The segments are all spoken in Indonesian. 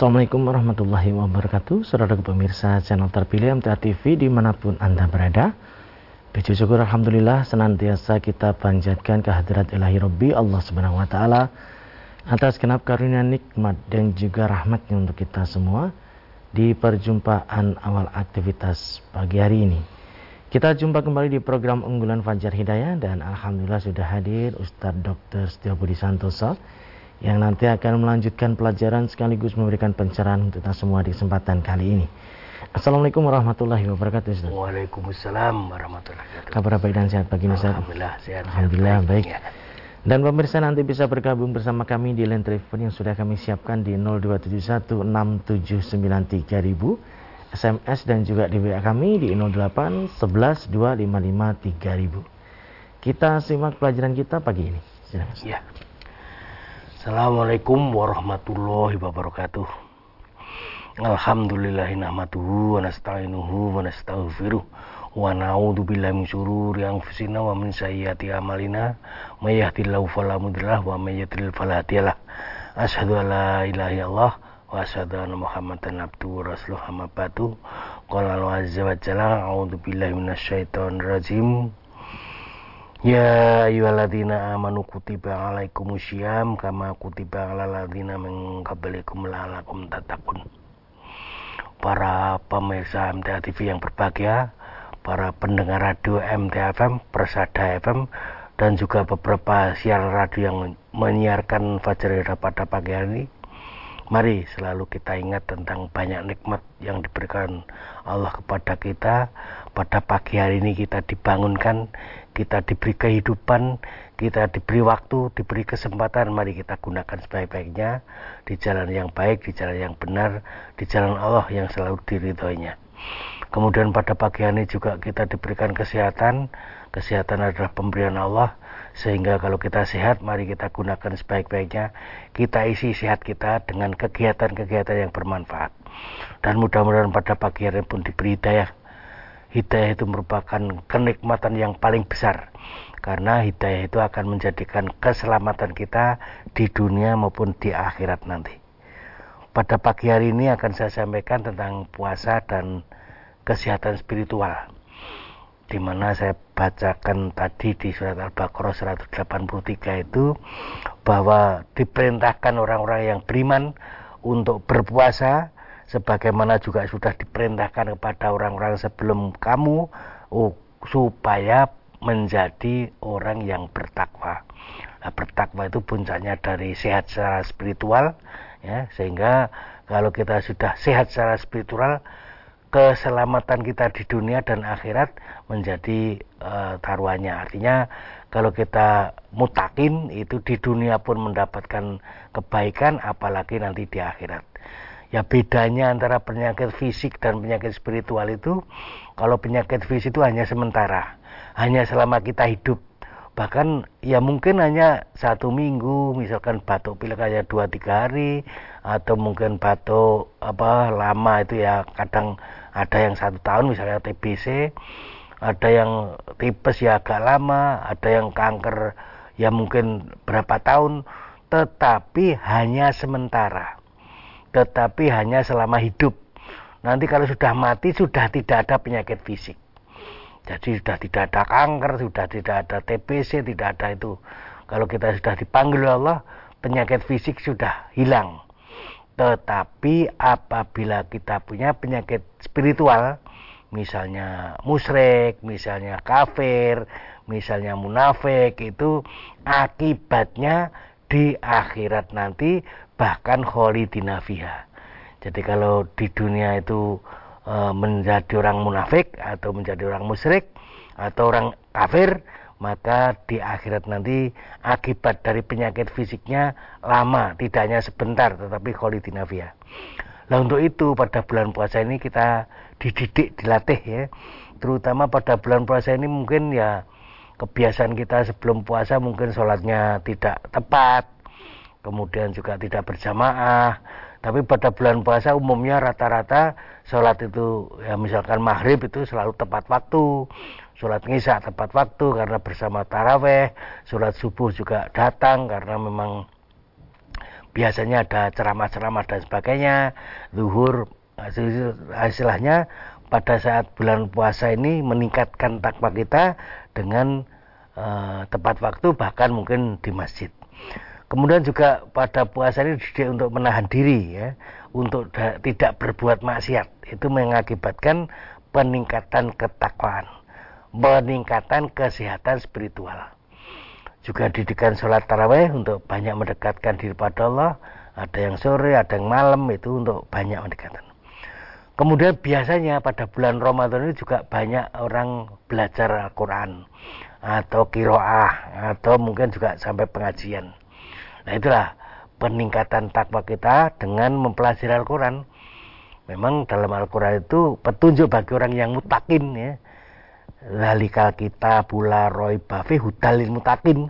Assalamualaikum warahmatullahi wabarakatuh Saudara pemirsa channel terpilih MTA TV di mana pun Anda berada Puji syukur Alhamdulillah senantiasa kita panjatkan kehadirat ilahi Rabbi Allah Subhanahu Wa Taala atas kenap karunia nikmat dan juga rahmatnya untuk kita semua di perjumpaan awal aktivitas pagi hari ini. Kita jumpa kembali di program unggulan Fajar Hidayah dan Alhamdulillah sudah hadir Ustadz Dr. Setio Budi Santoso yang nanti akan melanjutkan pelajaran sekaligus memberikan pencerahan untuk kita semua di kesempatan kali ini. Assalamualaikum warahmatullahi wabarakatuh Ustaz. Waalaikumsalam warahmatullahi wabarakatuh. Kabar baik dan sehat pagi ini Ustaz. Alhamdulillah sehat. Alhamdulillah sehat, baik. Ya. Dan pemirsa nanti bisa bergabung bersama kami di line telepon yang sudah kami siapkan di 02716793000 SMS dan juga di WA kami di 08 11 255 3000. Kita simak pelajaran kita pagi ini. Silakan. ya. Assalamualaikum warahmatullahi wabarakatuh. Alhamdulillahi nahmaduhu wa nasta'inuhu wa nastaghfiruh wa na'udzu billahi min syururi anfusina wa min sayyiati a'malina may yahdihillahu fala mudhillalah wa may yudlil fala hadiyalah. Asyhadu an la ilaha illallah wa asyhadu anna Muhammadan abduhu wa rasuluhu amma ba'du. Qala Allah azza wa jalla a'udzu billahi rajim. Ya ayyuhalladzina amanu kutiba alaikumusiyam kama kutiba alal ladzina min qablikum la'allakum tattaqun. Para pemirsa MTA TV yang berbahagia, para pendengar radio MTA FM, Persada FM, dan juga beberapa siaran radio yang menyiarkan Fajar Hidayah pada pagi hari ini. Mari selalu kita ingat tentang banyak nikmat yang diberikan Allah kepada kita. Pada pagi hari ini kita dibangunkan, kita diberi kehidupan, kita diberi waktu, diberi kesempatan. Mari kita gunakan sebaik-baiknya di jalan yang baik, di jalan yang benar, di jalan Allah yang selalu diridhoinya. Kemudian pada pagi hari juga kita diberikan kesehatan. Kesehatan adalah pemberian Allah. Sehingga kalau kita sehat, mari kita gunakan sebaik-baiknya. Kita isi sehat kita dengan kegiatan-kegiatan yang bermanfaat. Dan mudah-mudahan pada pagi hari pun diberi hidayah. Hidayah itu merupakan kenikmatan yang paling besar. Karena hidayah itu akan menjadikan keselamatan kita di dunia maupun di akhirat nanti. Pada pagi hari ini akan saya sampaikan tentang puasa dan kesehatan spiritual di mana saya bacakan tadi di surat Al-Baqarah 183 itu bahwa diperintahkan orang-orang yang beriman untuk berpuasa sebagaimana juga sudah diperintahkan kepada orang-orang sebelum kamu oh, supaya menjadi orang yang bertakwa. Nah, bertakwa itu puncaknya dari sehat secara spiritual ya sehingga kalau kita sudah sehat secara spiritual keselamatan kita di dunia dan akhirat menjadi uh, taruhannya. Artinya kalau kita mutakin itu di dunia pun mendapatkan kebaikan apalagi nanti di akhirat. Ya bedanya antara penyakit fisik dan penyakit spiritual itu kalau penyakit fisik itu hanya sementara, hanya selama kita hidup. Bahkan ya mungkin hanya satu minggu, misalkan batuk pilek aja dua tiga hari, atau mungkin batuk apa lama itu ya kadang ada yang satu tahun misalnya TBC ada yang tipes ya agak lama ada yang kanker ya mungkin berapa tahun tetapi hanya sementara tetapi hanya selama hidup. Nanti kalau sudah mati sudah tidak ada penyakit fisik. Jadi sudah tidak ada kanker sudah tidak ada TBC tidak ada itu. Kalau kita sudah dipanggil Allah penyakit fisik sudah hilang. Tetapi apabila kita punya penyakit spiritual, misalnya musyrik, misalnya kafir, misalnya munafik, itu akibatnya di akhirat nanti bahkan kholidina fiha. Jadi kalau di dunia itu e, menjadi orang munafik atau menjadi orang musyrik atau orang kafir, maka di akhirat nanti akibat dari penyakit fisiknya lama, tidak hanya sebentar, tetapi kholidinafia. Nah untuk itu pada bulan puasa ini kita dididik, dilatih ya, terutama pada bulan puasa ini mungkin ya kebiasaan kita sebelum puasa mungkin sholatnya tidak tepat, kemudian juga tidak berjamaah, tapi pada bulan puasa umumnya rata-rata sholat itu ya misalkan maghrib itu selalu tepat waktu. Sholat ngisya tepat waktu karena bersama taraweh. Sholat subuh juga datang karena memang biasanya ada ceramah-ceramah dan sebagainya. Zuhur hasilnya pada saat bulan puasa ini meningkatkan takwa kita dengan uh, tepat waktu bahkan mungkin di masjid. Kemudian juga pada puasa ini dididik untuk menahan diri ya, untuk tidak berbuat maksiat. Itu mengakibatkan peningkatan ketakwaan, peningkatan kesehatan spiritual. Juga didikan sholat taraweh untuk banyak mendekatkan diri pada Allah. Ada yang sore, ada yang malam itu untuk banyak mendekatkan. Kemudian biasanya pada bulan Ramadan ini juga banyak orang belajar Al-Quran atau kiroah atau mungkin juga sampai pengajian. Nah itulah peningkatan takwa kita dengan mempelajari Al-Quran. Memang dalam Al-Quran itu petunjuk bagi orang yang mutakin ya. Lalikal kita pula roy bafi hudalin mutakin.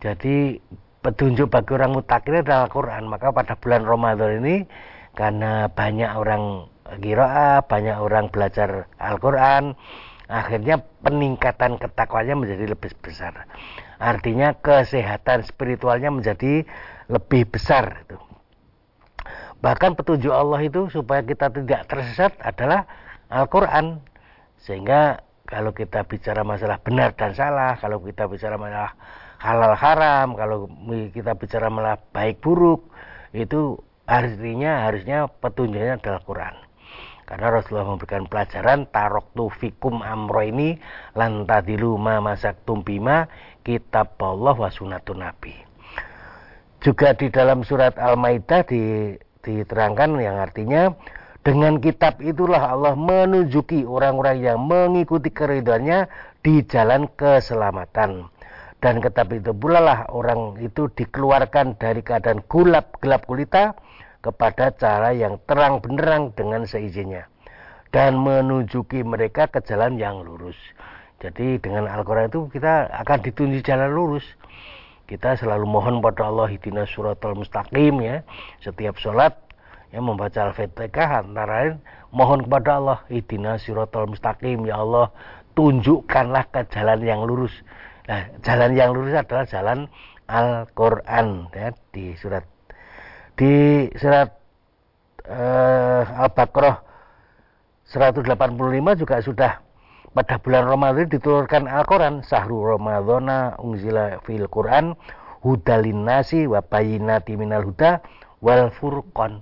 Jadi petunjuk bagi orang mutakin adalah Al-Quran. Maka pada bulan Ramadan ini karena banyak orang Giroa, banyak orang belajar Al-Quran, akhirnya peningkatan ketakwanya menjadi lebih besar. Artinya kesehatan spiritualnya menjadi lebih besar. Itu. Bahkan petunjuk Allah itu supaya kita tidak tersesat adalah Al-Quran. Sehingga kalau kita bicara masalah benar dan salah, kalau kita bicara masalah halal haram, kalau kita bicara masalah baik buruk, itu artinya harusnya petunjuknya adalah Quran. Karena Rasulullah memberikan pelajaran tarok fikum amro ini lantadilu ma masak tumpima kitab Allah wa sunatun nabi. Juga di dalam surat Al-Maidah di, diterangkan yang artinya dengan kitab itulah Allah menunjuki orang-orang yang mengikuti keridhoannya di jalan keselamatan. Dan kitab itu pula lah orang itu dikeluarkan dari keadaan gulap gelap kulita kepada cara yang terang benderang dengan seizinnya dan menunjuki mereka ke jalan yang lurus. Jadi dengan Al-Quran itu kita akan ditunjuk jalan lurus. Kita selalu mohon pada Allah hidina suratul mustaqim ya. Setiap sholat yang membaca Al-Fatihah antara lain mohon kepada Allah hidina suratul mustaqim ya Allah tunjukkanlah ke jalan yang lurus. Nah, jalan yang lurus adalah jalan Al-Quran ya, di surat di surat uh, Al-Baqarah 185 juga sudah pada bulan Ramadan diturunkan Al-Quran Sahru Ramadana unzila fil Quran hudalin nasi wa bayinati minal huda wal furqan.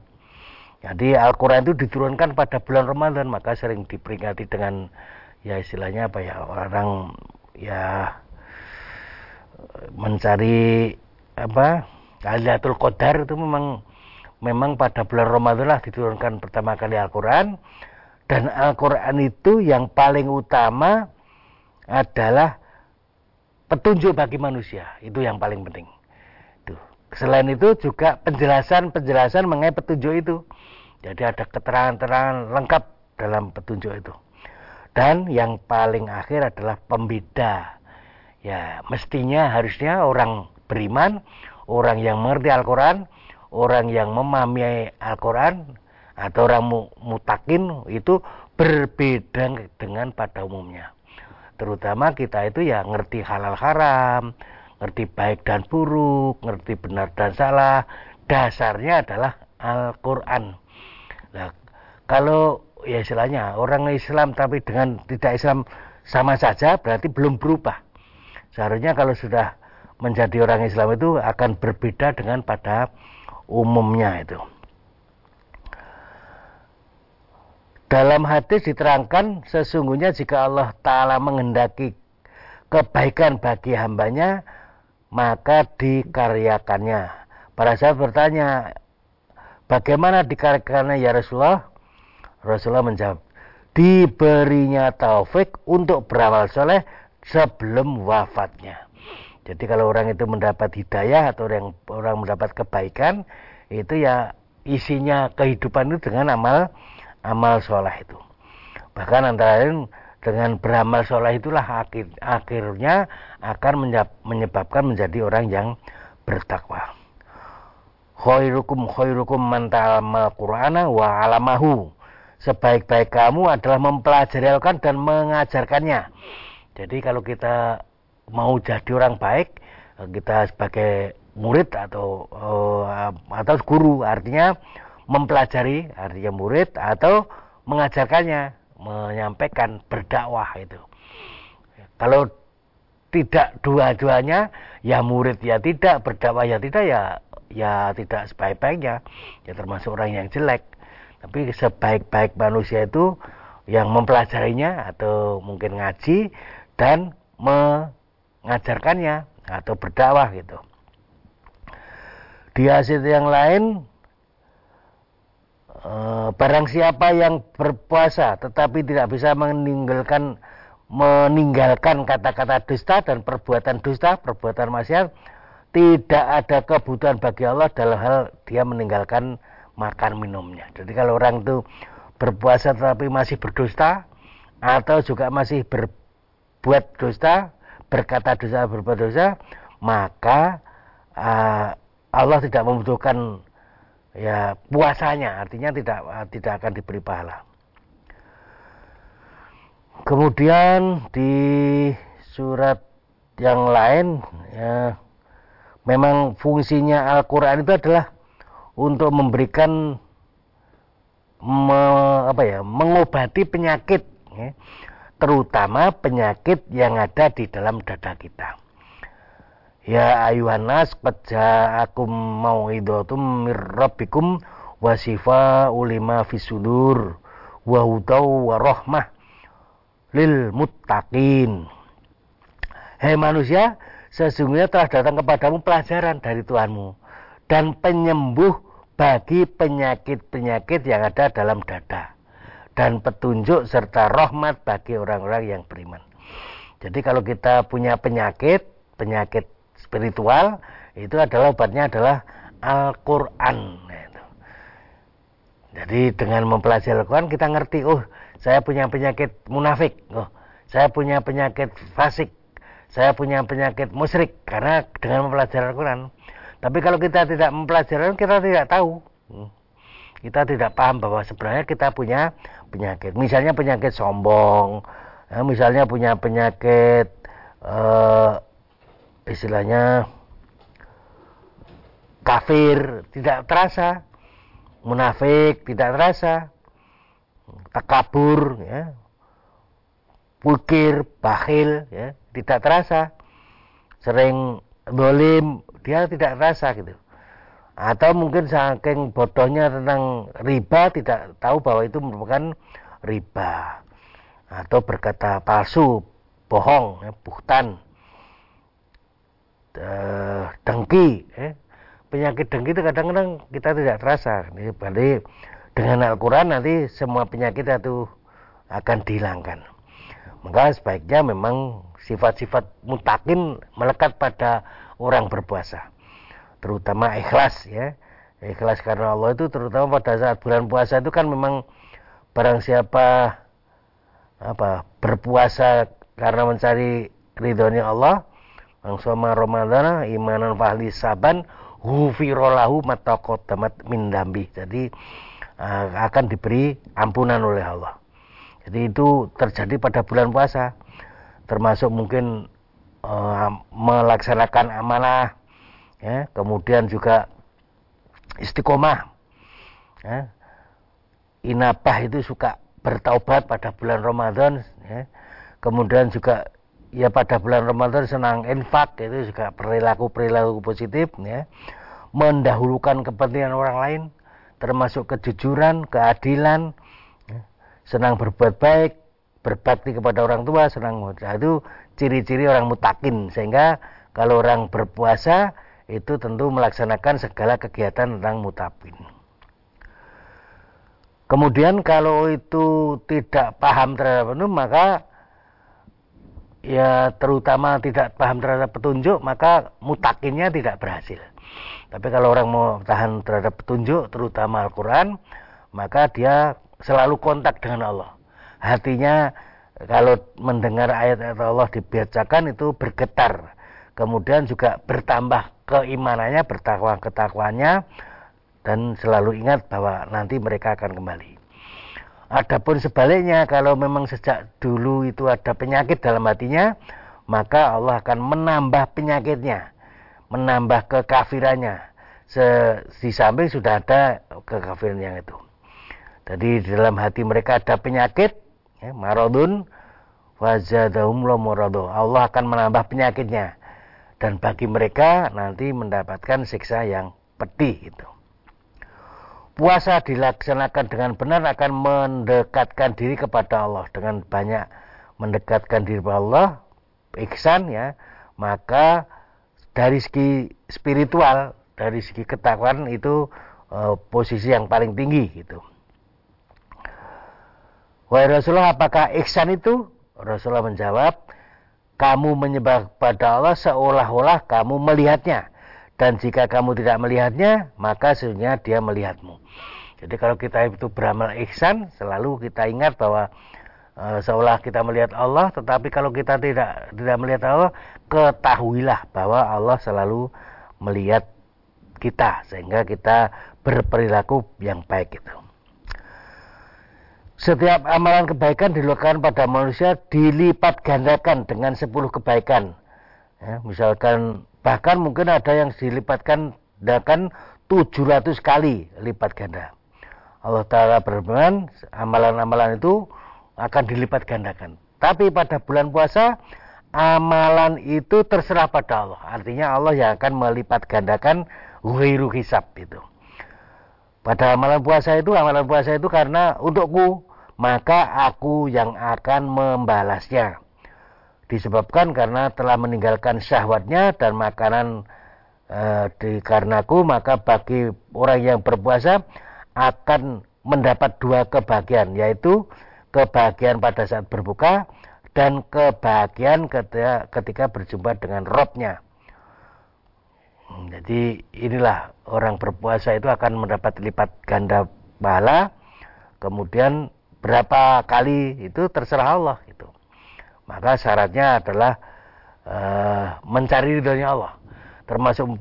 Jadi Al-Quran itu diturunkan pada bulan Ramadan maka sering diperingati dengan ya istilahnya apa ya orang ya mencari apa Lailatul Qadar itu memang memang pada bulan Ramadan lah diturunkan pertama kali Al-Quran. Dan Al-Quran itu yang paling utama adalah petunjuk bagi manusia. Itu yang paling penting. Tuh. selain itu juga penjelasan-penjelasan mengenai petunjuk itu. Jadi ada keterangan-keterangan lengkap dalam petunjuk itu. Dan yang paling akhir adalah pembeda. Ya mestinya harusnya orang beriman orang yang mengerti Al-Quran, orang yang memahami Al-Quran, atau orang mutakin itu berbeda dengan pada umumnya. Terutama kita itu ya ngerti halal haram, ngerti baik dan buruk, ngerti benar dan salah. Dasarnya adalah Al-Quran. Nah, kalau ya istilahnya orang Islam tapi dengan tidak Islam sama saja berarti belum berubah. Seharusnya kalau sudah menjadi orang Islam itu akan berbeda dengan pada umumnya itu. Dalam hadis diterangkan sesungguhnya jika Allah Ta'ala menghendaki kebaikan bagi hambanya maka dikaryakannya. Para sahabat bertanya, bagaimana dikaryakannya ya Rasulullah? Rasulullah menjawab, diberinya taufik untuk beramal soleh sebelum wafatnya. Jadi kalau orang itu mendapat hidayah atau orang orang mendapat kebaikan itu ya isinya kehidupan itu dengan amal amal sholat itu. Bahkan antara lain dengan beramal sholat itulah akhir, akhirnya akan menyebabkan menjadi orang yang bertakwa. Khairukum khairukum man ta'amal Qur'ana wa alamahu. Sebaik-baik kamu adalah mempelajari Al-Quran dan mengajarkannya. Jadi kalau kita mau jadi orang baik kita sebagai murid atau uh, atau guru. Artinya mempelajari artinya murid atau mengajarkannya menyampaikan berdakwah itu. Kalau tidak dua-duanya ya murid ya tidak berdakwah ya tidak ya ya tidak sebaik-baiknya. Ya termasuk orang yang jelek. Tapi sebaik-baik manusia itu yang mempelajarinya atau mungkin ngaji dan mengajarkannya atau berdakwah gitu di hasil yang lain eh, barang siapa yang berpuasa tetapi tidak bisa meninggalkan meninggalkan kata-kata dusta dan perbuatan dusta, perbuatan maksiat, tidak ada kebutuhan bagi Allah dalam hal dia meninggalkan makan minumnya. Jadi kalau orang itu berpuasa tetapi masih berdusta atau juga masih berbuat dusta, berkata dosa, berbuat dosa, maka uh, Allah tidak membutuhkan ya puasanya. Artinya tidak tidak akan diberi pahala. Kemudian di surat yang lain ya memang fungsinya Al-Qur'an itu adalah untuk memberikan me, apa ya mengobati penyakit ya, terutama penyakit yang ada di dalam dada kita Ya ayuhan nas qad ja'akum mau'idatum mir rabbikum ulima fisudur wa hudaw wa rahmah lil muttaqin. Hei manusia, sesungguhnya telah datang kepadamu pelajaran dari Tuhanmu dan penyembuh bagi penyakit-penyakit yang ada dalam dada dan petunjuk serta rahmat bagi orang-orang yang beriman. Jadi kalau kita punya penyakit, penyakit spiritual itu adalah obatnya adalah Al-Quran. Jadi dengan mempelajari Al-Quran kita ngerti, oh saya punya penyakit munafik, oh saya punya penyakit fasik, saya punya penyakit musyrik karena dengan mempelajari Al-Quran. Tapi kalau kita tidak mempelajari kita tidak tahu. Hmm. Kita tidak paham bahwa sebenarnya kita punya penyakit. Misalnya penyakit sombong, ya, misalnya punya penyakit eh, istilahnya kafir tidak terasa. Munafik tidak terasa. Takabur ya. Pukir bakhil ya tidak terasa. Sering dolim dia tidak terasa gitu atau mungkin saking bodohnya tentang riba tidak tahu bahwa itu merupakan riba. Atau berkata palsu bohong ya, buhtan uh, dengki eh. penyakit dengki itu kadang-kadang kita tidak terasa. Berarti dengan Al-Quran nanti semua penyakit itu akan dihilangkan. Maka sebaiknya memang sifat-sifat mutakin melekat pada orang berpuasa terutama ikhlas ya ikhlas karena Allah itu terutama pada saat bulan puasa itu kan memang barang siapa apa berpuasa karena mencari ridhonya Allah Angsoma Ramadana imanan fahli saban hufirolahu matakodamat min dambi. Jadi uh, akan diberi ampunan oleh Allah. Jadi itu terjadi pada bulan puasa. Termasuk mungkin uh, melaksanakan amanah ya, kemudian juga istiqomah. Ya. Inabah itu suka bertaubat pada bulan Ramadan ya. Kemudian juga ya pada bulan Ramadan senang infak itu juga perilaku perilaku positif ya mendahulukan kepentingan orang lain termasuk kejujuran keadilan ya. senang berbuat baik berbakti kepada orang tua senang nah, itu ciri-ciri orang mutakin sehingga kalau orang berpuasa itu tentu melaksanakan segala kegiatan tentang mutapin. Kemudian kalau itu tidak paham terhadap itu maka ya terutama tidak paham terhadap petunjuk maka mutakinnya tidak berhasil. Tapi kalau orang mau tahan terhadap petunjuk terutama Al-Quran maka dia selalu kontak dengan Allah. Hatinya kalau mendengar ayat-ayat Allah dibacakan itu bergetar kemudian juga bertambah keimanannya bertakwa ketakwanya dan selalu ingat bahwa nanti mereka akan kembali Adapun sebaliknya kalau memang sejak dulu itu ada penyakit dalam hatinya, maka Allah akan menambah penyakitnya. menambah kekafirannya. Se, di samping sudah ada kekafiran yang itu. Jadi di dalam hati mereka ada penyakit, ya, maradun, wazadahum. Allah akan menambah penyakitnya. Dan bagi mereka nanti mendapatkan siksa yang pedih itu. Puasa dilaksanakan dengan benar akan mendekatkan diri kepada Allah dengan banyak mendekatkan diri kepada Allah, iksan ya, maka dari segi spiritual, dari segi ketakwaan itu uh, posisi yang paling tinggi gitu. Wahai Rasulullah, apakah ihsan itu? Rasulullah menjawab, kamu menyembah pada Allah seolah-olah kamu melihatnya. Dan jika kamu tidak melihatnya, maka sesungguhnya dia melihatmu. Jadi kalau kita itu beramal ihsan, selalu kita ingat bahwa Eh, seolah kita melihat Allah, tetapi kalau kita tidak tidak melihat Allah, ketahuilah bahwa Allah selalu melihat kita sehingga kita berperilaku yang baik itu. Setiap amalan kebaikan dilakukan pada manusia dilipat gandakan dengan 10 kebaikan. Ya, misalkan bahkan mungkin ada yang dilipatkan dengan 700 kali lipat ganda. Allah Ta'ala berfirman, amalan-amalan itu akan dilipat gandakan. Tapi pada bulan puasa amalan itu terserah pada Allah. Artinya Allah yang akan melipat gandakan ghairu hisab itu. Pada amalan puasa itu, amalan puasa itu karena untukku, maka aku yang akan membalasnya. Disebabkan karena telah meninggalkan syahwatnya dan makanan e, dikarenaku, maka bagi orang yang berpuasa akan mendapat dua kebahagiaan, yaitu kebahagiaan pada saat berbuka dan kebahagiaan ketika, ketika berjumpa dengan robnya. Hmm, jadi inilah orang berpuasa itu akan mendapat lipat ganda pahala. Kemudian berapa kali itu terserah Allah itu. Maka syaratnya adalah uh, mencari ridhonya Allah. Termasuk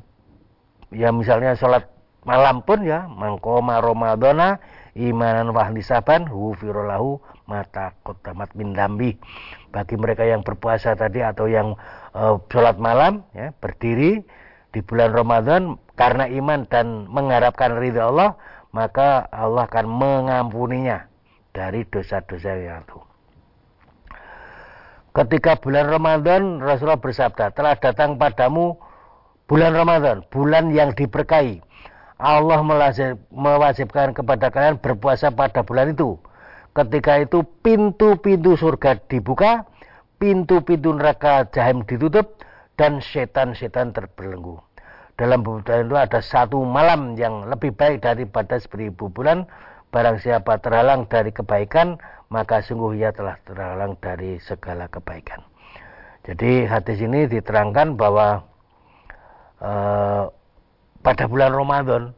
ya misalnya sholat malam pun ya mangkoma Ramadana imanan wahlisaban hufirolahu mata kotamat min dambi bagi mereka yang berpuasa tadi atau yang uh, sholat malam ya berdiri di bulan Ramadan karena iman dan mengharapkan ridha Allah maka Allah akan mengampuninya dari dosa-dosa yang itu. Ketika bulan Ramadan Rasulullah bersabda telah datang padamu bulan Ramadan bulan yang diberkahi Allah mewajibkan kepada kalian berpuasa pada bulan itu Ketika itu pintu-pintu surga dibuka, pintu-pintu neraka jahim ditutup, dan setan-setan terbelenggu. Dalam bulan itu ada satu malam yang lebih baik daripada seribu bulan. Barang siapa terhalang dari kebaikan, maka sungguh ia telah terhalang dari segala kebaikan. Jadi hadis ini diterangkan bahwa eh, pada bulan Ramadan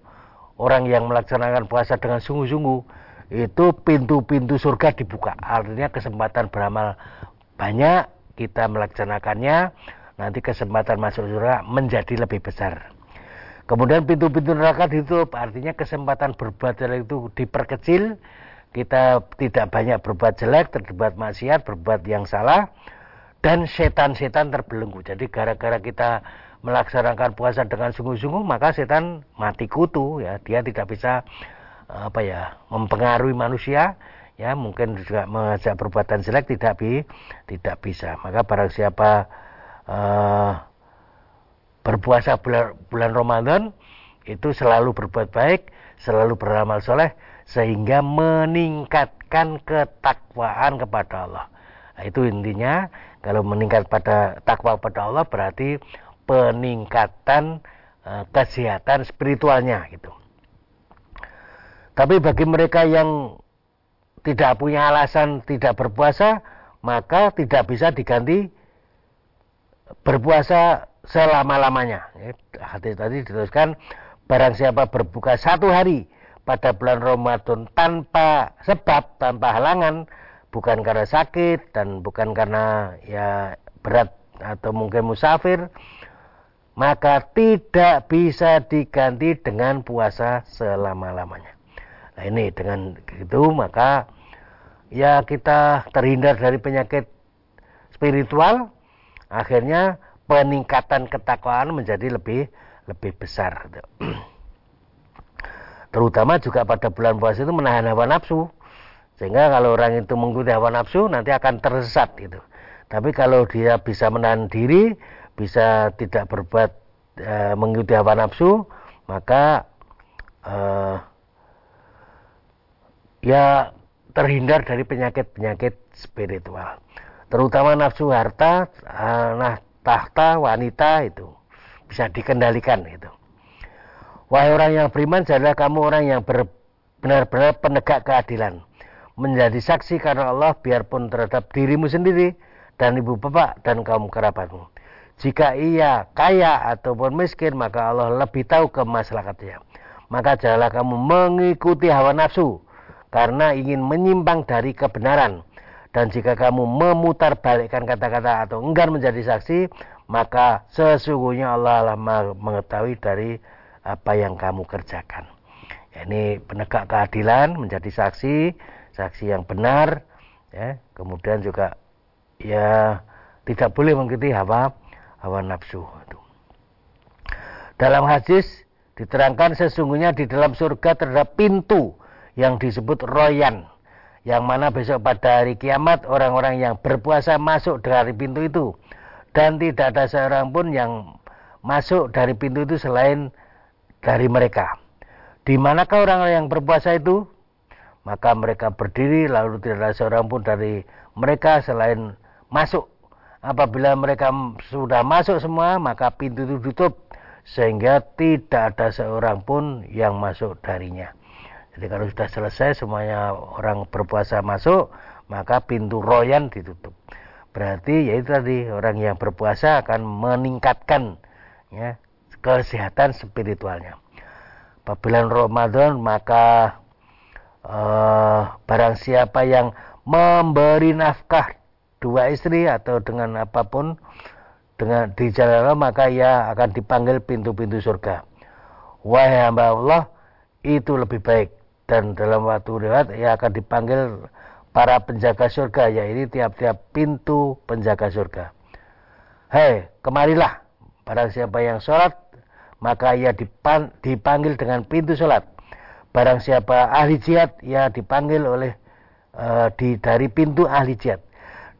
orang yang melaksanakan puasa dengan sungguh-sungguh itu pintu-pintu surga dibuka. Artinya kesempatan beramal banyak kita melaksanakannya, nanti kesempatan masuk surga menjadi lebih besar. Kemudian pintu-pintu neraka ditutup, artinya kesempatan berbuat jelek itu diperkecil, kita tidak banyak berbuat jelek, terlibat maksiat, berbuat yang salah, dan setan-setan terbelenggu. Jadi gara-gara kita melaksanakan puasa dengan sungguh-sungguh, maka setan mati kutu, ya. Dia tidak bisa apa ya mempengaruhi manusia. Ya mungkin juga mengajak perbuatan jelek tidak bi tidak bisa. Maka barang siapa uh, berpuasa bulan, bulan Ramadan itu selalu berbuat baik selalu beramal soleh sehingga meningkatkan ketakwaan kepada Allah. Nah, itu intinya. Kalau meningkat pada takwa kepada Allah berarti peningkatan uh, kesehatan spiritualnya gitu. Tapi bagi mereka yang tidak punya alasan tidak berpuasa, maka tidak bisa diganti berpuasa selama-lamanya. Hati tadi diteruskan, barang siapa berbuka satu hari pada bulan Ramadan tanpa sebab, tanpa halangan, bukan karena sakit dan bukan karena ya berat atau mungkin musafir, maka tidak bisa diganti dengan puasa selama-lamanya. Nah ini dengan itu maka ya kita terhindar dari penyakit spiritual, akhirnya peningkatan ketakwaan menjadi lebih lebih besar. Terutama juga pada bulan puasa itu menahan hawa nafsu. Sehingga kalau orang itu mengikuti hawa nafsu nanti akan tersesat gitu. Tapi kalau dia bisa menahan diri, bisa tidak berbuat e, mengikuti hawa nafsu, maka e, ya terhindar dari penyakit-penyakit spiritual. Terutama nafsu harta, eh, nah tahta wanita itu bisa dikendalikan itu. Wahai orang yang beriman, jadilah kamu orang yang benar-benar penegak keadilan. Menjadi saksi karena Allah biarpun terhadap dirimu sendiri dan ibu bapak dan kaum kerabatmu. Jika ia kaya ataupun miskin, maka Allah lebih tahu kemaslahatnya. Maka janganlah kamu mengikuti hawa nafsu karena ingin menyimpang dari kebenaran. Dan jika kamu memutar balikkan kata-kata atau enggan menjadi saksi, maka sesungguhnya Allah mengetahui dari apa yang kamu kerjakan. Ya, ini penegak keadilan menjadi saksi, saksi yang benar, ya. Kemudian juga ya tidak boleh mengikuti hawa hawa nafsu. Dalam hadis diterangkan sesungguhnya di dalam surga terdapat pintu yang disebut royan yang mana besok pada hari kiamat orang-orang yang berpuasa masuk dari pintu itu dan tidak ada seorang pun yang masuk dari pintu itu selain dari mereka. Di manakah orang-orang yang berpuasa itu? Maka mereka berdiri lalu tidak ada seorang pun dari mereka selain masuk. Apabila mereka sudah masuk semua, maka pintu itu tutup sehingga tidak ada seorang pun yang masuk darinya. Jadi kalau sudah selesai semuanya orang berpuasa masuk, maka pintu royan ditutup. Berarti yaitu tadi orang yang berpuasa akan meningkatkan ya kesehatan spiritualnya. Apabila Ramadan maka uh, barang siapa yang memberi nafkah dua istri atau dengan apa pun dengan di jalan Allah maka ia akan dipanggil pintu-pintu surga. Wahai hamba Allah itu lebih baik dan dalam waktu lewat ia akan dipanggil para penjaga surga yaitu tiap-tiap pintu penjaga surga. Hei, kemarilah barang siapa yang sholat maka ia dipanggil dengan pintu sholat. Barang siapa ahli jihad ia dipanggil oleh uh, di dari pintu ahli jihad.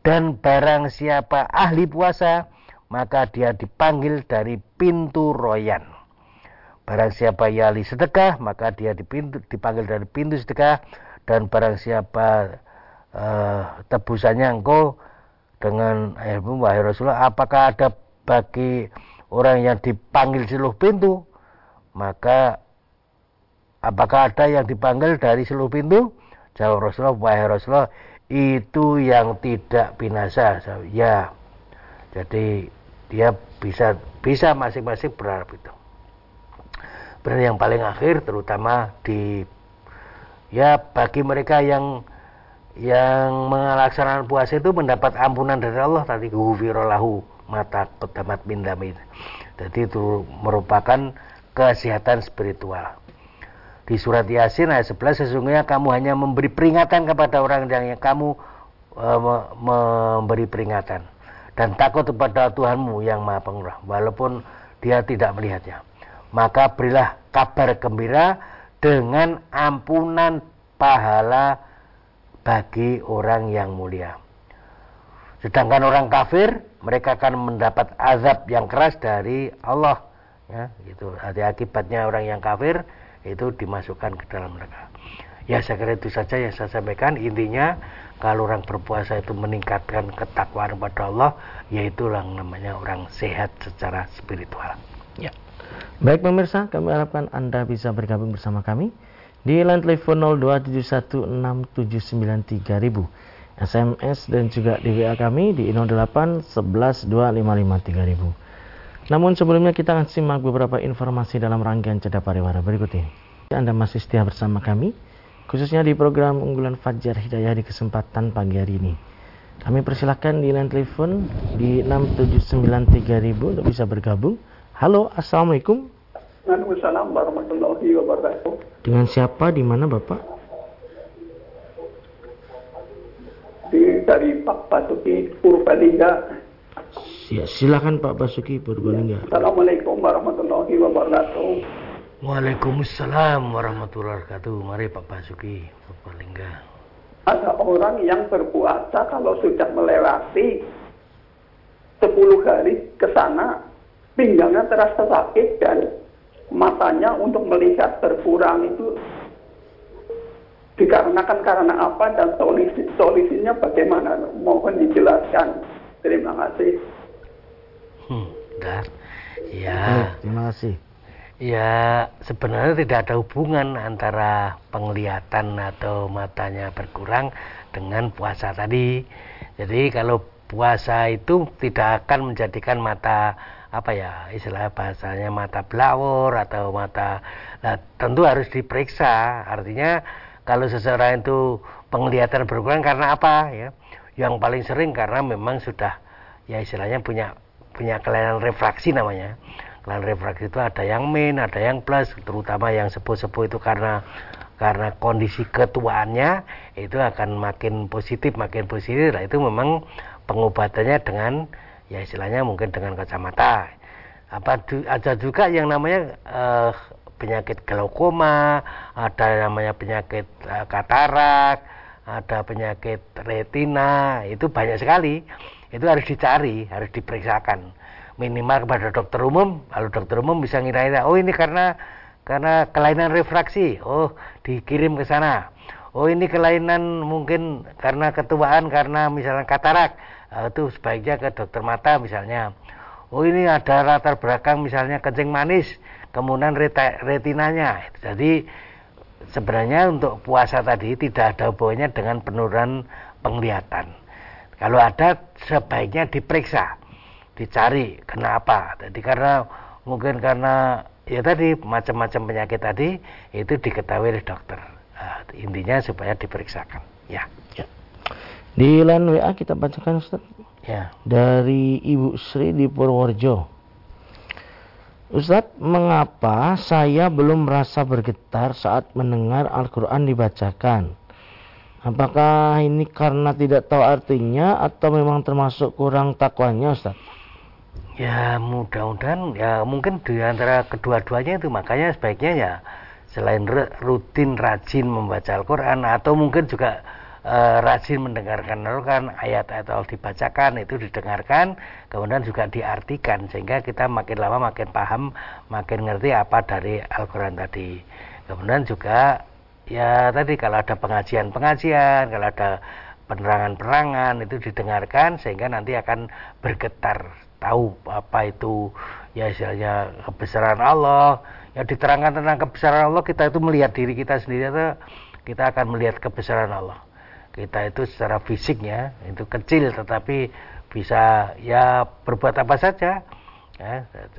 Dan barang siapa ahli puasa maka dia dipanggil dari pintu royan. Barang siapa yali sedekah, maka dia dipintu, dipanggil dari pintu sedekah. Dan barang siapa uh, tebusannya engkau dengan airmu, wahai Rasulullah, apakah ada bagi orang yang dipanggil seluruh pintu? Maka apakah ada yang dipanggil dari seluruh pintu? Jawab Rasulullah, wahai Rasulullah, itu yang tidak binasa. Ya, jadi dia bisa bisa masing-masing berharap itu. Dan yang paling akhir terutama di ya bagi mereka yang yang melaksanakan puasa itu mendapat ampunan dari Allah tadi gufirolahu mata pedamat mindamid. Jadi itu merupakan kesehatan spiritual. Di surat Yasin ayat 11 sesungguhnya kamu hanya memberi peringatan kepada orang yang kamu e, memberi peringatan dan takut kepada Tuhanmu yang Maha Pengurah walaupun dia tidak melihatnya maka berilah kabar gembira dengan ampunan pahala bagi orang yang mulia. Sedangkan orang kafir, mereka akan mendapat azab yang keras dari Allah. Ya, itu Hati akibatnya orang yang kafir itu dimasukkan ke dalam neraka. Ya saya kira itu saja yang saya sampaikan. Intinya kalau orang berpuasa itu meningkatkan ketakwaan kepada Allah, yaitu yang namanya orang sehat secara spiritual. Ya. Baik pemirsa, kami harapkan Anda bisa bergabung bersama kami di line telepon 02716793000, SMS dan juga di WA kami di 08112553.000. Namun sebelumnya kita akan simak beberapa informasi dalam rangkaian Ceda Pariwara berikut ini. Anda masih setia bersama kami, khususnya di program unggulan Fajar Hidayah di kesempatan pagi hari ini. Kami persilahkan di line telepon di 6793000 untuk bisa bergabung Halo, Assalamualaikum. Waalaikumsalam warahmatullahi wabarakatuh. Dengan siapa, di mana Bapak? Di, dari Pak Pasuki Purbalingga. Ya, silakan Pak Basuki Purbalingga. Assalamualaikum warahmatullahi wabarakatuh. Waalaikumsalam warahmatullahi wabarakatuh. Mari Pak Basuki Purbalingga. Ada orang yang berpuasa kalau sudah melewati 10 hari ke sana, pinggangnya terasa sakit dan matanya untuk melihat berkurang itu dikarenakan karena apa dan solusi solusinya bagaimana? Mohon dijelaskan. Terima kasih. Hmm, bentar. Ya. Baik, terima kasih. Ya, sebenarnya tidak ada hubungan antara penglihatan atau matanya berkurang dengan puasa tadi. Jadi kalau puasa itu tidak akan menjadikan mata apa ya istilah bahasanya mata blawor atau mata nah tentu harus diperiksa. Artinya kalau seseorang itu penglihatan berkurang karena apa ya? Yang paling sering karena memang sudah ya istilahnya punya punya kelainan refraksi namanya. Kelainan refraksi itu ada yang min ada yang plus terutama yang sepuh-sepuh itu karena karena kondisi ketuaannya itu akan makin positif makin positif. Nah itu memang pengobatannya dengan ya istilahnya mungkin dengan kacamata. Apa ada juga yang namanya uh, penyakit glaukoma ada namanya penyakit uh, katarak ada penyakit retina itu banyak sekali. Itu harus dicari harus diperiksakan. Minimal kepada dokter umum lalu dokter umum bisa ngira oh ini karena karena kelainan refraksi. Oh dikirim ke sana. Oh ini kelainan mungkin karena ketuaan karena misalnya katarak itu sebaiknya ke dokter mata misalnya. Oh ini ada latar belakang misalnya kencing manis kemudian retinanya. Jadi sebenarnya untuk puasa tadi tidak ada hubungannya dengan penurunan penglihatan. Kalau ada sebaiknya diperiksa dicari kenapa jadi karena mungkin karena ya tadi macam-macam penyakit tadi itu diketahui oleh dokter. Nah, intinya supaya diperiksakan. Ya, ya. Di line WA kita bacakan Ustaz Ya. Dari Ibu Sri di Purworejo. Ustadz, mengapa saya belum merasa bergetar saat mendengar Al-Quran dibacakan? Apakah ini karena tidak tahu artinya atau memang termasuk kurang takwanya Ustadz? Ya mudah-mudahan ya mungkin di antara kedua-duanya itu makanya sebaiknya ya selain rutin rajin membaca Al-Quran atau mungkin juga uh, rajin mendengarkan. Kan ayat-ayat Allah dibacakan itu didengarkan kemudian juga diartikan sehingga kita makin lama makin paham makin ngerti apa dari Al-Quran tadi. Kemudian juga ya tadi kalau ada pengajian-pengajian kalau ada penerangan-penerangan itu didengarkan sehingga nanti akan bergetar tahu apa itu ya istilahnya kebesaran Allah. Ya diterangkan tentang kebesaran Allah kita itu melihat diri kita sendiri kita akan melihat kebesaran Allah kita itu secara fisiknya itu kecil tetapi bisa ya berbuat apa saja ya,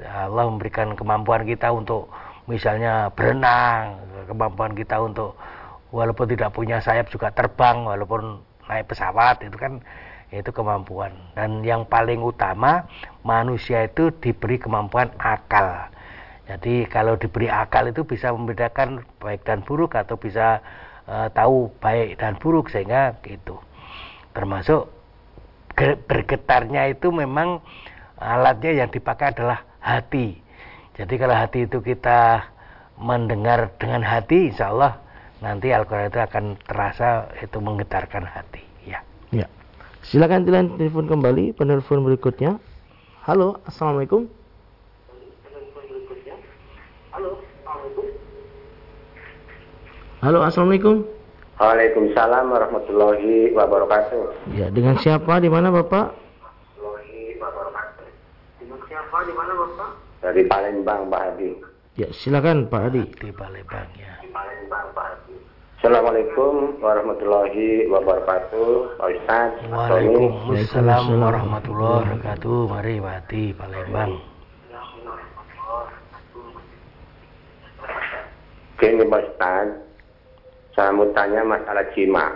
Allah memberikan kemampuan kita untuk misalnya berenang kemampuan kita untuk walaupun tidak punya sayap juga terbang walaupun naik pesawat itu kan itu kemampuan. Dan yang paling utama manusia itu diberi kemampuan akal. Jadi kalau diberi akal itu bisa membedakan baik dan buruk atau bisa uh, tahu baik dan buruk sehingga gitu. Termasuk bergetarnya itu memang alatnya yang dipakai adalah hati. Jadi kalau hati itu kita mendengar dengan hati insya Allah nanti Al-Quran itu akan terasa itu menggetarkan hati. Ya. Ya. Silakan telepon kembali penelpon berikutnya. Halo assalamualaikum Halo, Assalamualaikum. Waalaikumsalam warahmatullahi wabarakatuh. Ya, dengan siapa? Di mana Bapak? Dengan siapa? Di mana Bapak? Dari Palembang, Pak Hadi. Ya, silakan Pak Hadi. Di Palembang ya. Di Palembang, Pak Hadi. Assalamualaikum warahmatullahi wabarakatuh, Pak Ustaz. Waalaikumsalam warahmatullahi wabarakatuh. Mari Pak Hadi, Palembang. Gini Pak Ustaz, saya mau tanya masalah jima.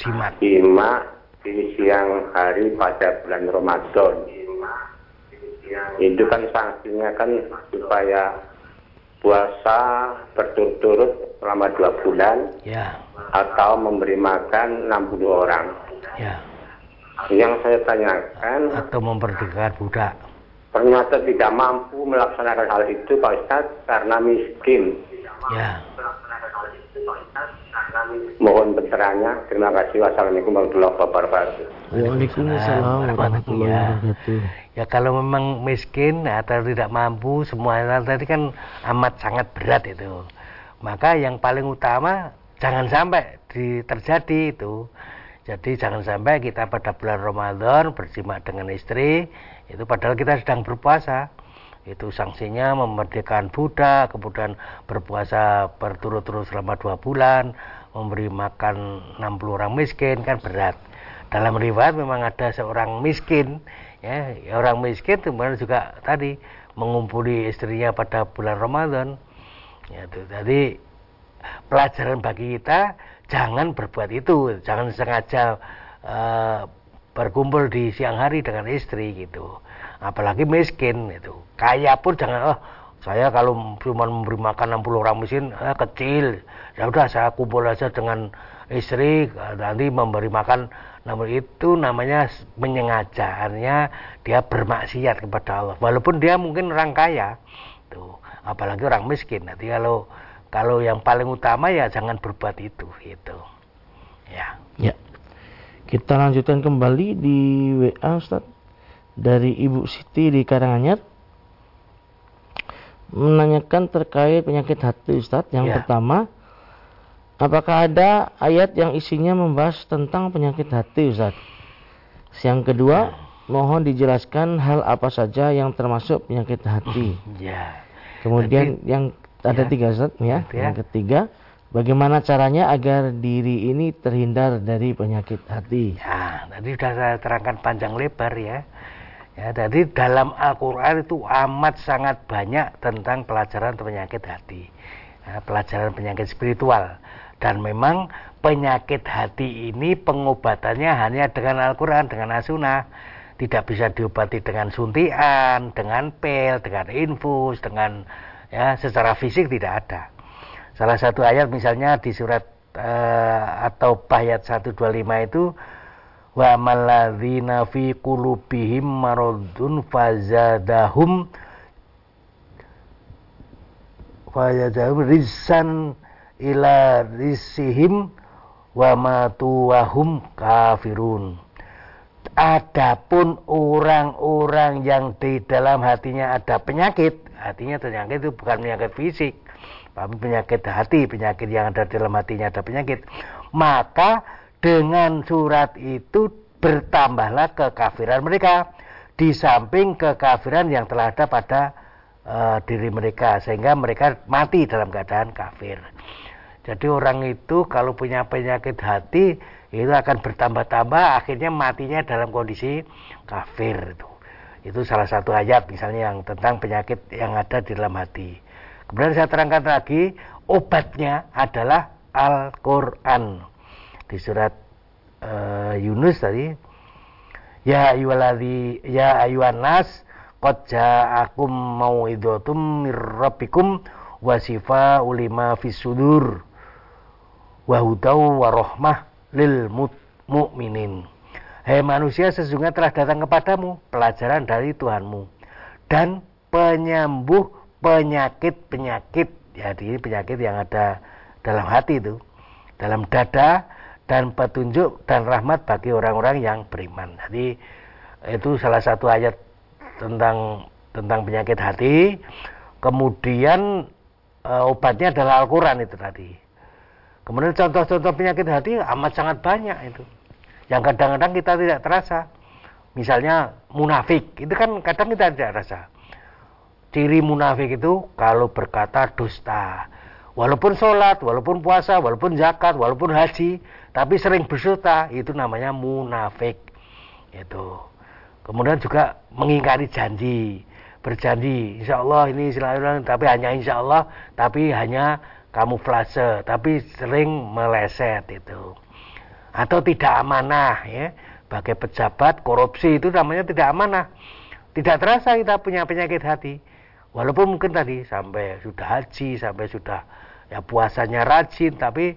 Jima. Jima di siang hari pada bulan Ramadan. Itu kan sanksinya kan supaya puasa berturut-turut selama dua bulan ya. atau memberi makan 60 orang. Ya. Yang saya tanyakan atau memerdekakan budak. ternyata tidak mampu melaksanakan hal itu Pak Ustadz karena miskin. Ya. Mohon pencerahannya. Terima kasih. Wassalamualaikum warahmatullahi wabarakatuh. Waalaikumsalam warahmatullahi Ya. wabarakatuh. Ya kalau memang miskin atau tidak mampu semua hal tadi kan amat sangat berat itu. Maka yang paling utama jangan sampai di, terjadi itu. Jadi jangan sampai kita pada bulan Ramadan berjima dengan istri itu padahal kita sedang berpuasa. Itu sanksinya memerdekakan budak, kemudian berpuasa berturut-turut selama dua bulan, memberi makan 60 orang miskin kan berat. Dalam riwayat memang ada seorang miskin ya. Orang miskin kemudian juga tadi mengumpuli istrinya pada bulan Ramadan. Ya itu jadi pelajaran bagi kita jangan berbuat itu. Jangan sengaja eh, berkumpul di siang hari dengan istri gitu. Apalagi miskin itu kaya pun jangan oh saya kalau cuma memberi makan 60 orang miskin eh, kecil. Ya udah saya kumpul aja dengan istri nanti memberi makan. Namun itu namanya menyengaja artinya dia bermaksiat kepada Allah. Walaupun dia mungkin orang kaya tuh. Apalagi orang miskin. Nanti kalau kalau yang paling utama ya jangan berbuat itu gitu. Ya. Ya. Kita lanjutkan kembali di WA Ustaz. Dari Ibu Siti di Karanganyar menanyakan terkait penyakit hati Ustaz. Yang Ya. pertama, apakah ada ayat yang isinya membahas tentang penyakit hati Ustaz? Yang kedua, mohon dijelaskan hal apa saja yang termasuk penyakit hati. ya Kemudian yang ada ya. tiga Ustaz ya. Gitu ya. Yang ketiga, bagaimana caranya agar diri ini terhindar dari penyakit hati? Ya, tadi sudah saya terangkan panjang lebar ya. Ya, jadi dalam Al-Quran itu amat sangat banyak tentang pelajaran penyakit hati. Ya, pelajaran penyakit spiritual. Dan memang penyakit hati ini pengobatannya hanya dengan Al-Quran, dengan As-Sunnah. Tidak bisa diobati dengan suntian, dengan pil, dengan infus, dengan ya secara fisik tidak ada. Salah satu ayat misalnya di surat eh, atau ayat 125 itu wa maladzina fi qulubihim maradun fazadahum fazadahum rizsan ila risihim wa matu wahum kafirun Adapun orang-orang yang di dalam hatinya ada penyakit, hatinya penyakit itu bukan penyakit fisik, tapi penyakit hati, penyakit yang ada dalam hatinya ada penyakit. Maka dengan surat itu bertambahlah kekafiran mereka di samping kekafiran yang telah ada pada eh, diri mereka sehingga mereka mati dalam keadaan kafir. Jadi orang itu kalau punya penyakit hati itu akan bertambah-tambah akhirnya matinya dalam kondisi kafir itu. Itu salah satu ayat misalnya yang tentang penyakit yang ada di dalam hati. Kemudian saya terangkan lagi obatnya adalah Al-Qur'an. Di surat eh, Yunus tadi Ya ayyuhalladzi ya ayyuhan nas qad ja'akum mau'izatum mir rabbikum wa shifaa'u lima fis sudur wa hudau wa rahmah lil mu'minin. Hai manusia sesungguhnya telah datang kepadamu pelajaran dari Tuhanmu dan penyembuh penyakit-penyakit jadi penyakit yang ada dalam hati itu dalam dada dan petunjuk dan rahmat bagi orang-orang yang beriman. Jadi itu salah satu ayat tentang tentang penyakit hati. Kemudian e, obatnya adalah Al-Qur'an itu tadi. Kemudian contoh-contoh penyakit hati amat sangat banyak itu. Yang kadang-kadang kita tidak terasa. Misalnya munafik, itu kan kadang kita tidak rasa. Ciri munafik itu kalau berkata dusta. Walaupun sholat, walaupun puasa, walaupun zakat, walaupun haji, tapi sering berdusta, itu namanya munafik. Itu. Kemudian juga mengingkari janji, berjanji, insya Allah ini silaturahmi, tapi hanya insya Allah, tapi hanya kamuflase, tapi sering meleset itu. Atau tidak amanah, ya. Bagai pejabat, korupsi itu namanya tidak amanah. Tidak terasa kita punya penyakit hati. Walaupun mungkin tadi sampai sudah haji, sampai sudah ya puasanya rajin, tapi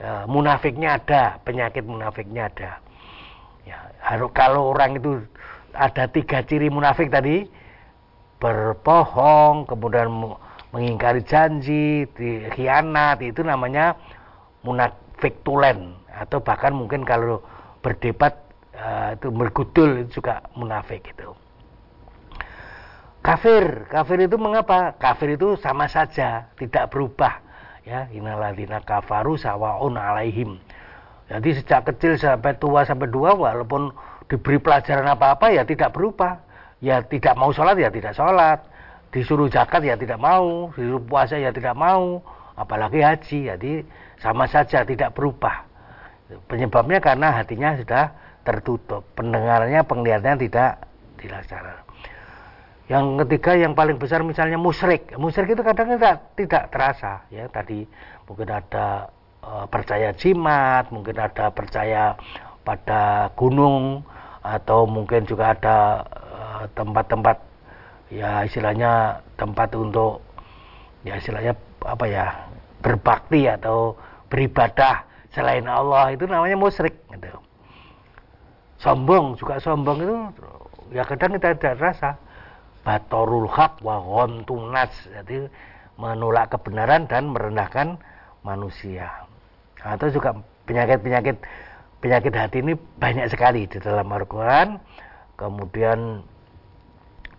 ya, munafiknya ada, penyakit munafiknya ada. Ya, harus kalau orang itu ada tiga ciri munafik tadi, berbohong, kemudian mengingkari janji, khianat, itu namanya munafik tulen atau bahkan mungkin kalau berdebat uh, itu bergudul itu juga munafik itu. Kafir, kafir itu mengapa? Kafir itu sama saja, tidak berubah. Ya, inaladina kafaru sawaun alaihim. Jadi sejak kecil sampai tua sampai dua walaupun diberi pelajaran apa-apa ya tidak berubah. Ya tidak mau sholat ya tidak sholat. Disuruh zakat ya tidak mau. Disuruh puasa ya tidak mau. Apalagi haji. Jadi sama saja tidak berubah. Penyebabnya karena hatinya sudah tertutup. Pendengarannya, penglihatannya tidak dilaksanakan. Yang ketiga yang paling besar misalnya musyrik. Musyrik itu kadang tidak tidak terasa ya tadi mungkin ada e, percaya jimat, mungkin ada percaya pada gunung atau mungkin juga ada e, tempat-tempat e, ya istilahnya tempat untuk ya istilahnya apa ya berbakti atau beribadah selain Allah itu namanya musyrik gitu. Sombong juga sombong itu ya kadang kita tidak rasa batorul hak wa ghamtunas jadi menolak kebenaran dan merendahkan manusia atau juga penyakit-penyakit penyakit hati ini banyak sekali di dalam Al-Quran kemudian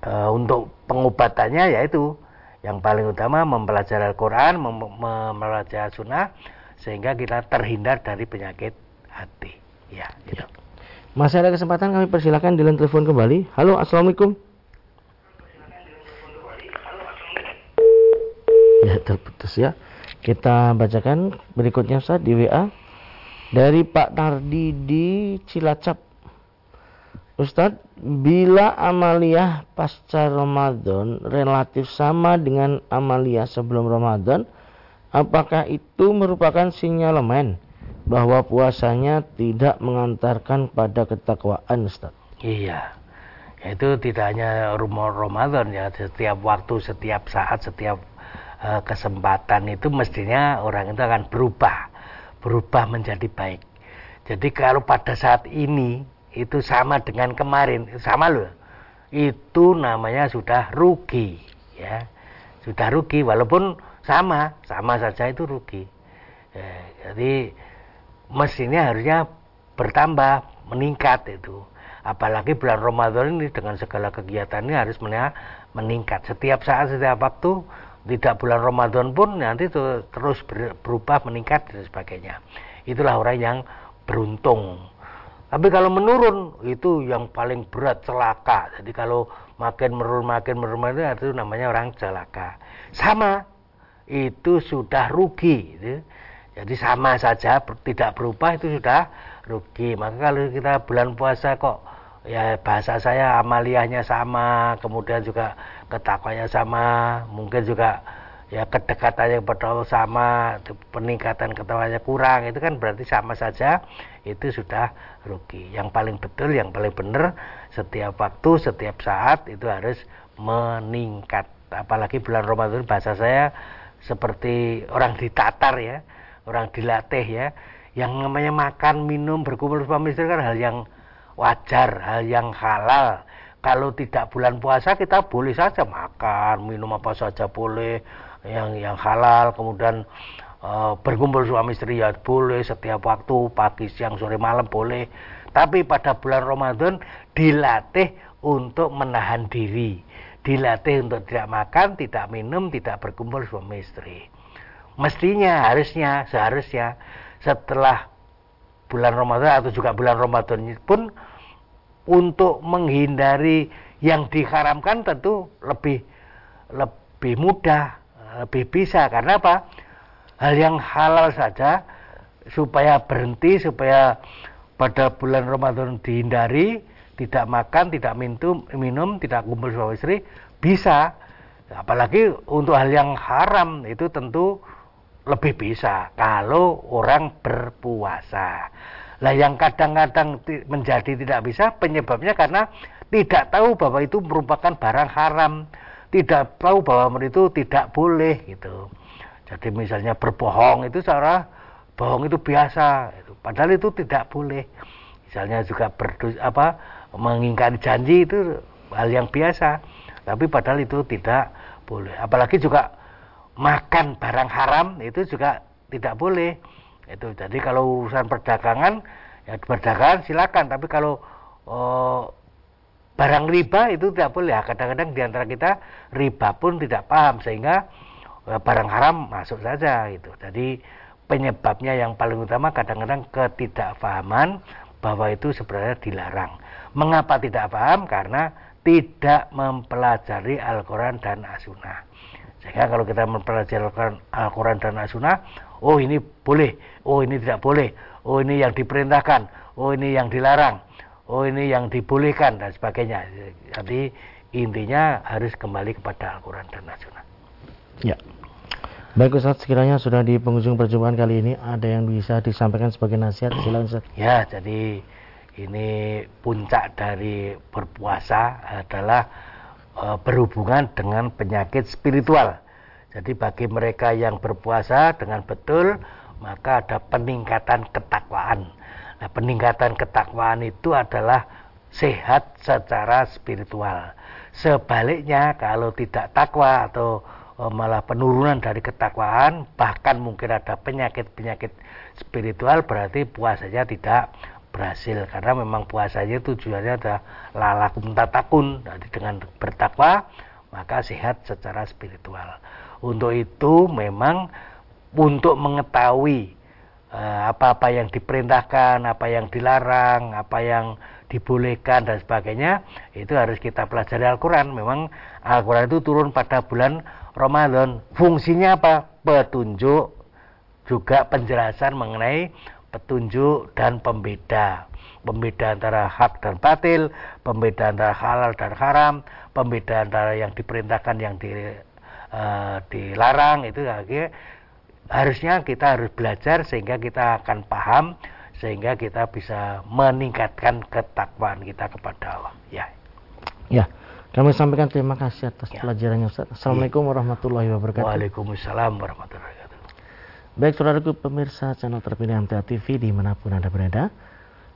e, untuk pengobatannya yaitu yang paling utama mempelajari Al-Quran mem mempelajari Sunnah sehingga kita terhindar dari penyakit hati ya gitu. Masih ada kesempatan kami persilakan di telepon kembali. Halo, assalamualaikum. Terputus ya. Kita bacakan berikutnya Ustaz di WA dari Pak Nardi di Cilacap. Ustadz, bila amaliyah pasca Ramadan relatif sama dengan amaliyah sebelum Ramadan, apakah itu merupakan sinyalemen bahwa puasanya tidak mengantarkan pada ketakwaan, Ustaz? Iya. Itu tidak hanya rumah Ramadan ya, setiap waktu, setiap saat, setiap Eh, kesempatan itu mestinya orang itu akan berubah, berubah menjadi baik. Jadi kalau pada saat ini itu sama dengan kemarin, sama loh. Itu namanya sudah rugi, ya. Sudah rugi walaupun sama, sama saja itu rugi. Ya, jadi mestinya harusnya bertambah, meningkat itu. Apalagi bulan Ramadan ini dengan segala kegiatannya harus meningkat. Setiap saat, setiap waktu tidak bulan Ramadan pun nanti terus berubah meningkat dan sebagainya. Itulah orang yang beruntung. Tapi kalau menurun itu yang paling berat celaka. Jadi kalau makin menurun makin menurun itu namanya orang celaka. Sama itu sudah rugi gitu. jadi sama saja tidak berubah itu sudah rugi. Maka kalau kita bulan puasa kok ya bahasa saya amaliyahnya sama kemudian juga ketakwanya sama mungkin juga ya kedekatannya kepada Allah sama peningkatan ketakwanya kurang itu kan berarti sama saja itu sudah rugi. Yang paling betul yang paling benar setiap waktu setiap saat itu harus meningkat. Apalagi bulan Ramadan bahasa saya seperti orang ditatar ya orang dilatih ya. Yang namanya makan minum berkumpul suami istri kan hal yang wajar, hal yang halal. Kalau tidak bulan puasa kita boleh saja makan, minum apa saja boleh, yang yang halal. Kemudian e, berkumpul suami istri ya boleh setiap waktu, pagi, siang, sore, malam boleh. Tapi pada bulan Ramadan dilatih untuk menahan diri, dilatih untuk tidak makan, tidak minum, tidak berkumpul suami istri. Mestinya, harusnya, seharusnya setelah bulan Ramadan atau juga bulan Ramadan pun untuk menghindari yang diharamkan tentu lebih lebih mudah, lebih bisa karena apa? Hal yang halal saja supaya berhenti supaya pada bulan Ramadan dihindari tidak makan, tidak minum, minum tidak kumpul suami istri bisa. Apalagi untuk hal yang haram itu tentu lebih bisa kalau orang berpuasa. Lah yang kadang-kadang menjadi tidak bisa penyebabnya karena tidak tahu bahwa itu merupakan barang haram, tidak tahu bahwa itu tidak boleh gitu. Jadi misalnya berbohong itu cara bohong itu biasa, padahal itu tidak boleh. misalnya juga berdu, apa mengingkari janji itu hal yang biasa. Tapi padahal itu tidak boleh. Apalagi juga makan barang haram itu juga tidak boleh itu jadi kalau urusan perdagangan ya berdagangan silakan tapi kalau oh, barang riba itu tidak boleh. Ya, kadang-kadang di antara kita riba pun tidak paham sehingga eh, barang haram masuk saja itu jadi penyebabnya yang paling utama kadang-kadang ketidakfahaman bahwa itu sebenarnya dilarang. Mengapa tidak paham? Karena tidak mempelajari Al-Quran dan As-Sunnah sehingga kalau kita mempelajari Al-Quran dan As-Sunnah oh ini boleh, oh ini tidak boleh, oh ini yang diperintahkan, oh ini yang dilarang, oh ini yang dibolehkan dan sebagainya. Jadi intinya harus kembali kepada Al-Quran dan As-Sunnah. Ya. Baik Ustaz, sekiranya sudah di penghujung perjumpaan kali ini ada yang bisa disampaikan sebagai nasihat, silakan Ustaz. Ya, jadi ini puncak dari berpuasa adalah berhubungan dengan penyakit spiritual. Jadi bagi mereka yang berpuasa dengan betul, maka ada peningkatan ketakwaan. Nah, peningkatan ketakwaan itu adalah sehat secara spiritual. Sebaliknya kalau tidak takwa atau e, malah penurunan dari ketakwaan, bahkan mungkin ada penyakit-penyakit spiritual, berarti puasanya tidak berhasil karena memang puasanya tujuannya adalah lalakum tatakun. Jadi dengan bertakwa maka sehat secara spiritual. Untuk itu memang untuk mengetahui eh, apa-apa yang diperintahkan, apa yang dilarang, apa yang dibolehkan dan sebagainya, itu harus kita pelajari Al-Quran. Memang Al-Quran itu turun pada bulan Ramadan. Fungsinya apa? Petunjuk, juga penjelasan mengenai petunjuk dan pembeda. Pembeda antara hak dan batil, pembeda antara halal dan haram, pembeda antara yang diperintahkan yang di uh, dilarang itu akhirnya harusnya kita harus belajar sehingga kita akan paham sehingga kita bisa meningkatkan ketakwaan kita kepada Allah ya ya kami sampaikan terima kasih atas ya. pelajarannya Ustaz. Assalamualaikum ya. warahmatullahi wabarakatuh. Waalaikumsalam warahmatullahi wabarakatuh. Baik saudaraku pemirsa channel terpilih MTA TV di mana pun anda berada.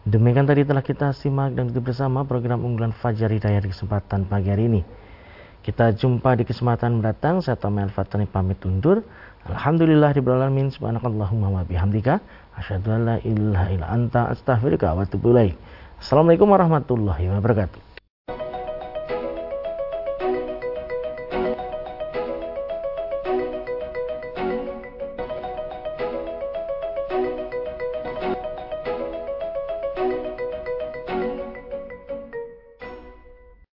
Demikian tadi telah kita simak dan ikuti bersama program unggulan Fajar Hidayah di kesempatan pagi hari ini. Kita jumpa di kesempatan mendatang. Saya Tomel Fatani pamit undur. Alhamdulillah di alamin subhanakallahumma wa bihamdika asyhadu an la ilaha anta astaghfiruka wa atubu. Assalamualaikum warahmatullahi wabarakatuh.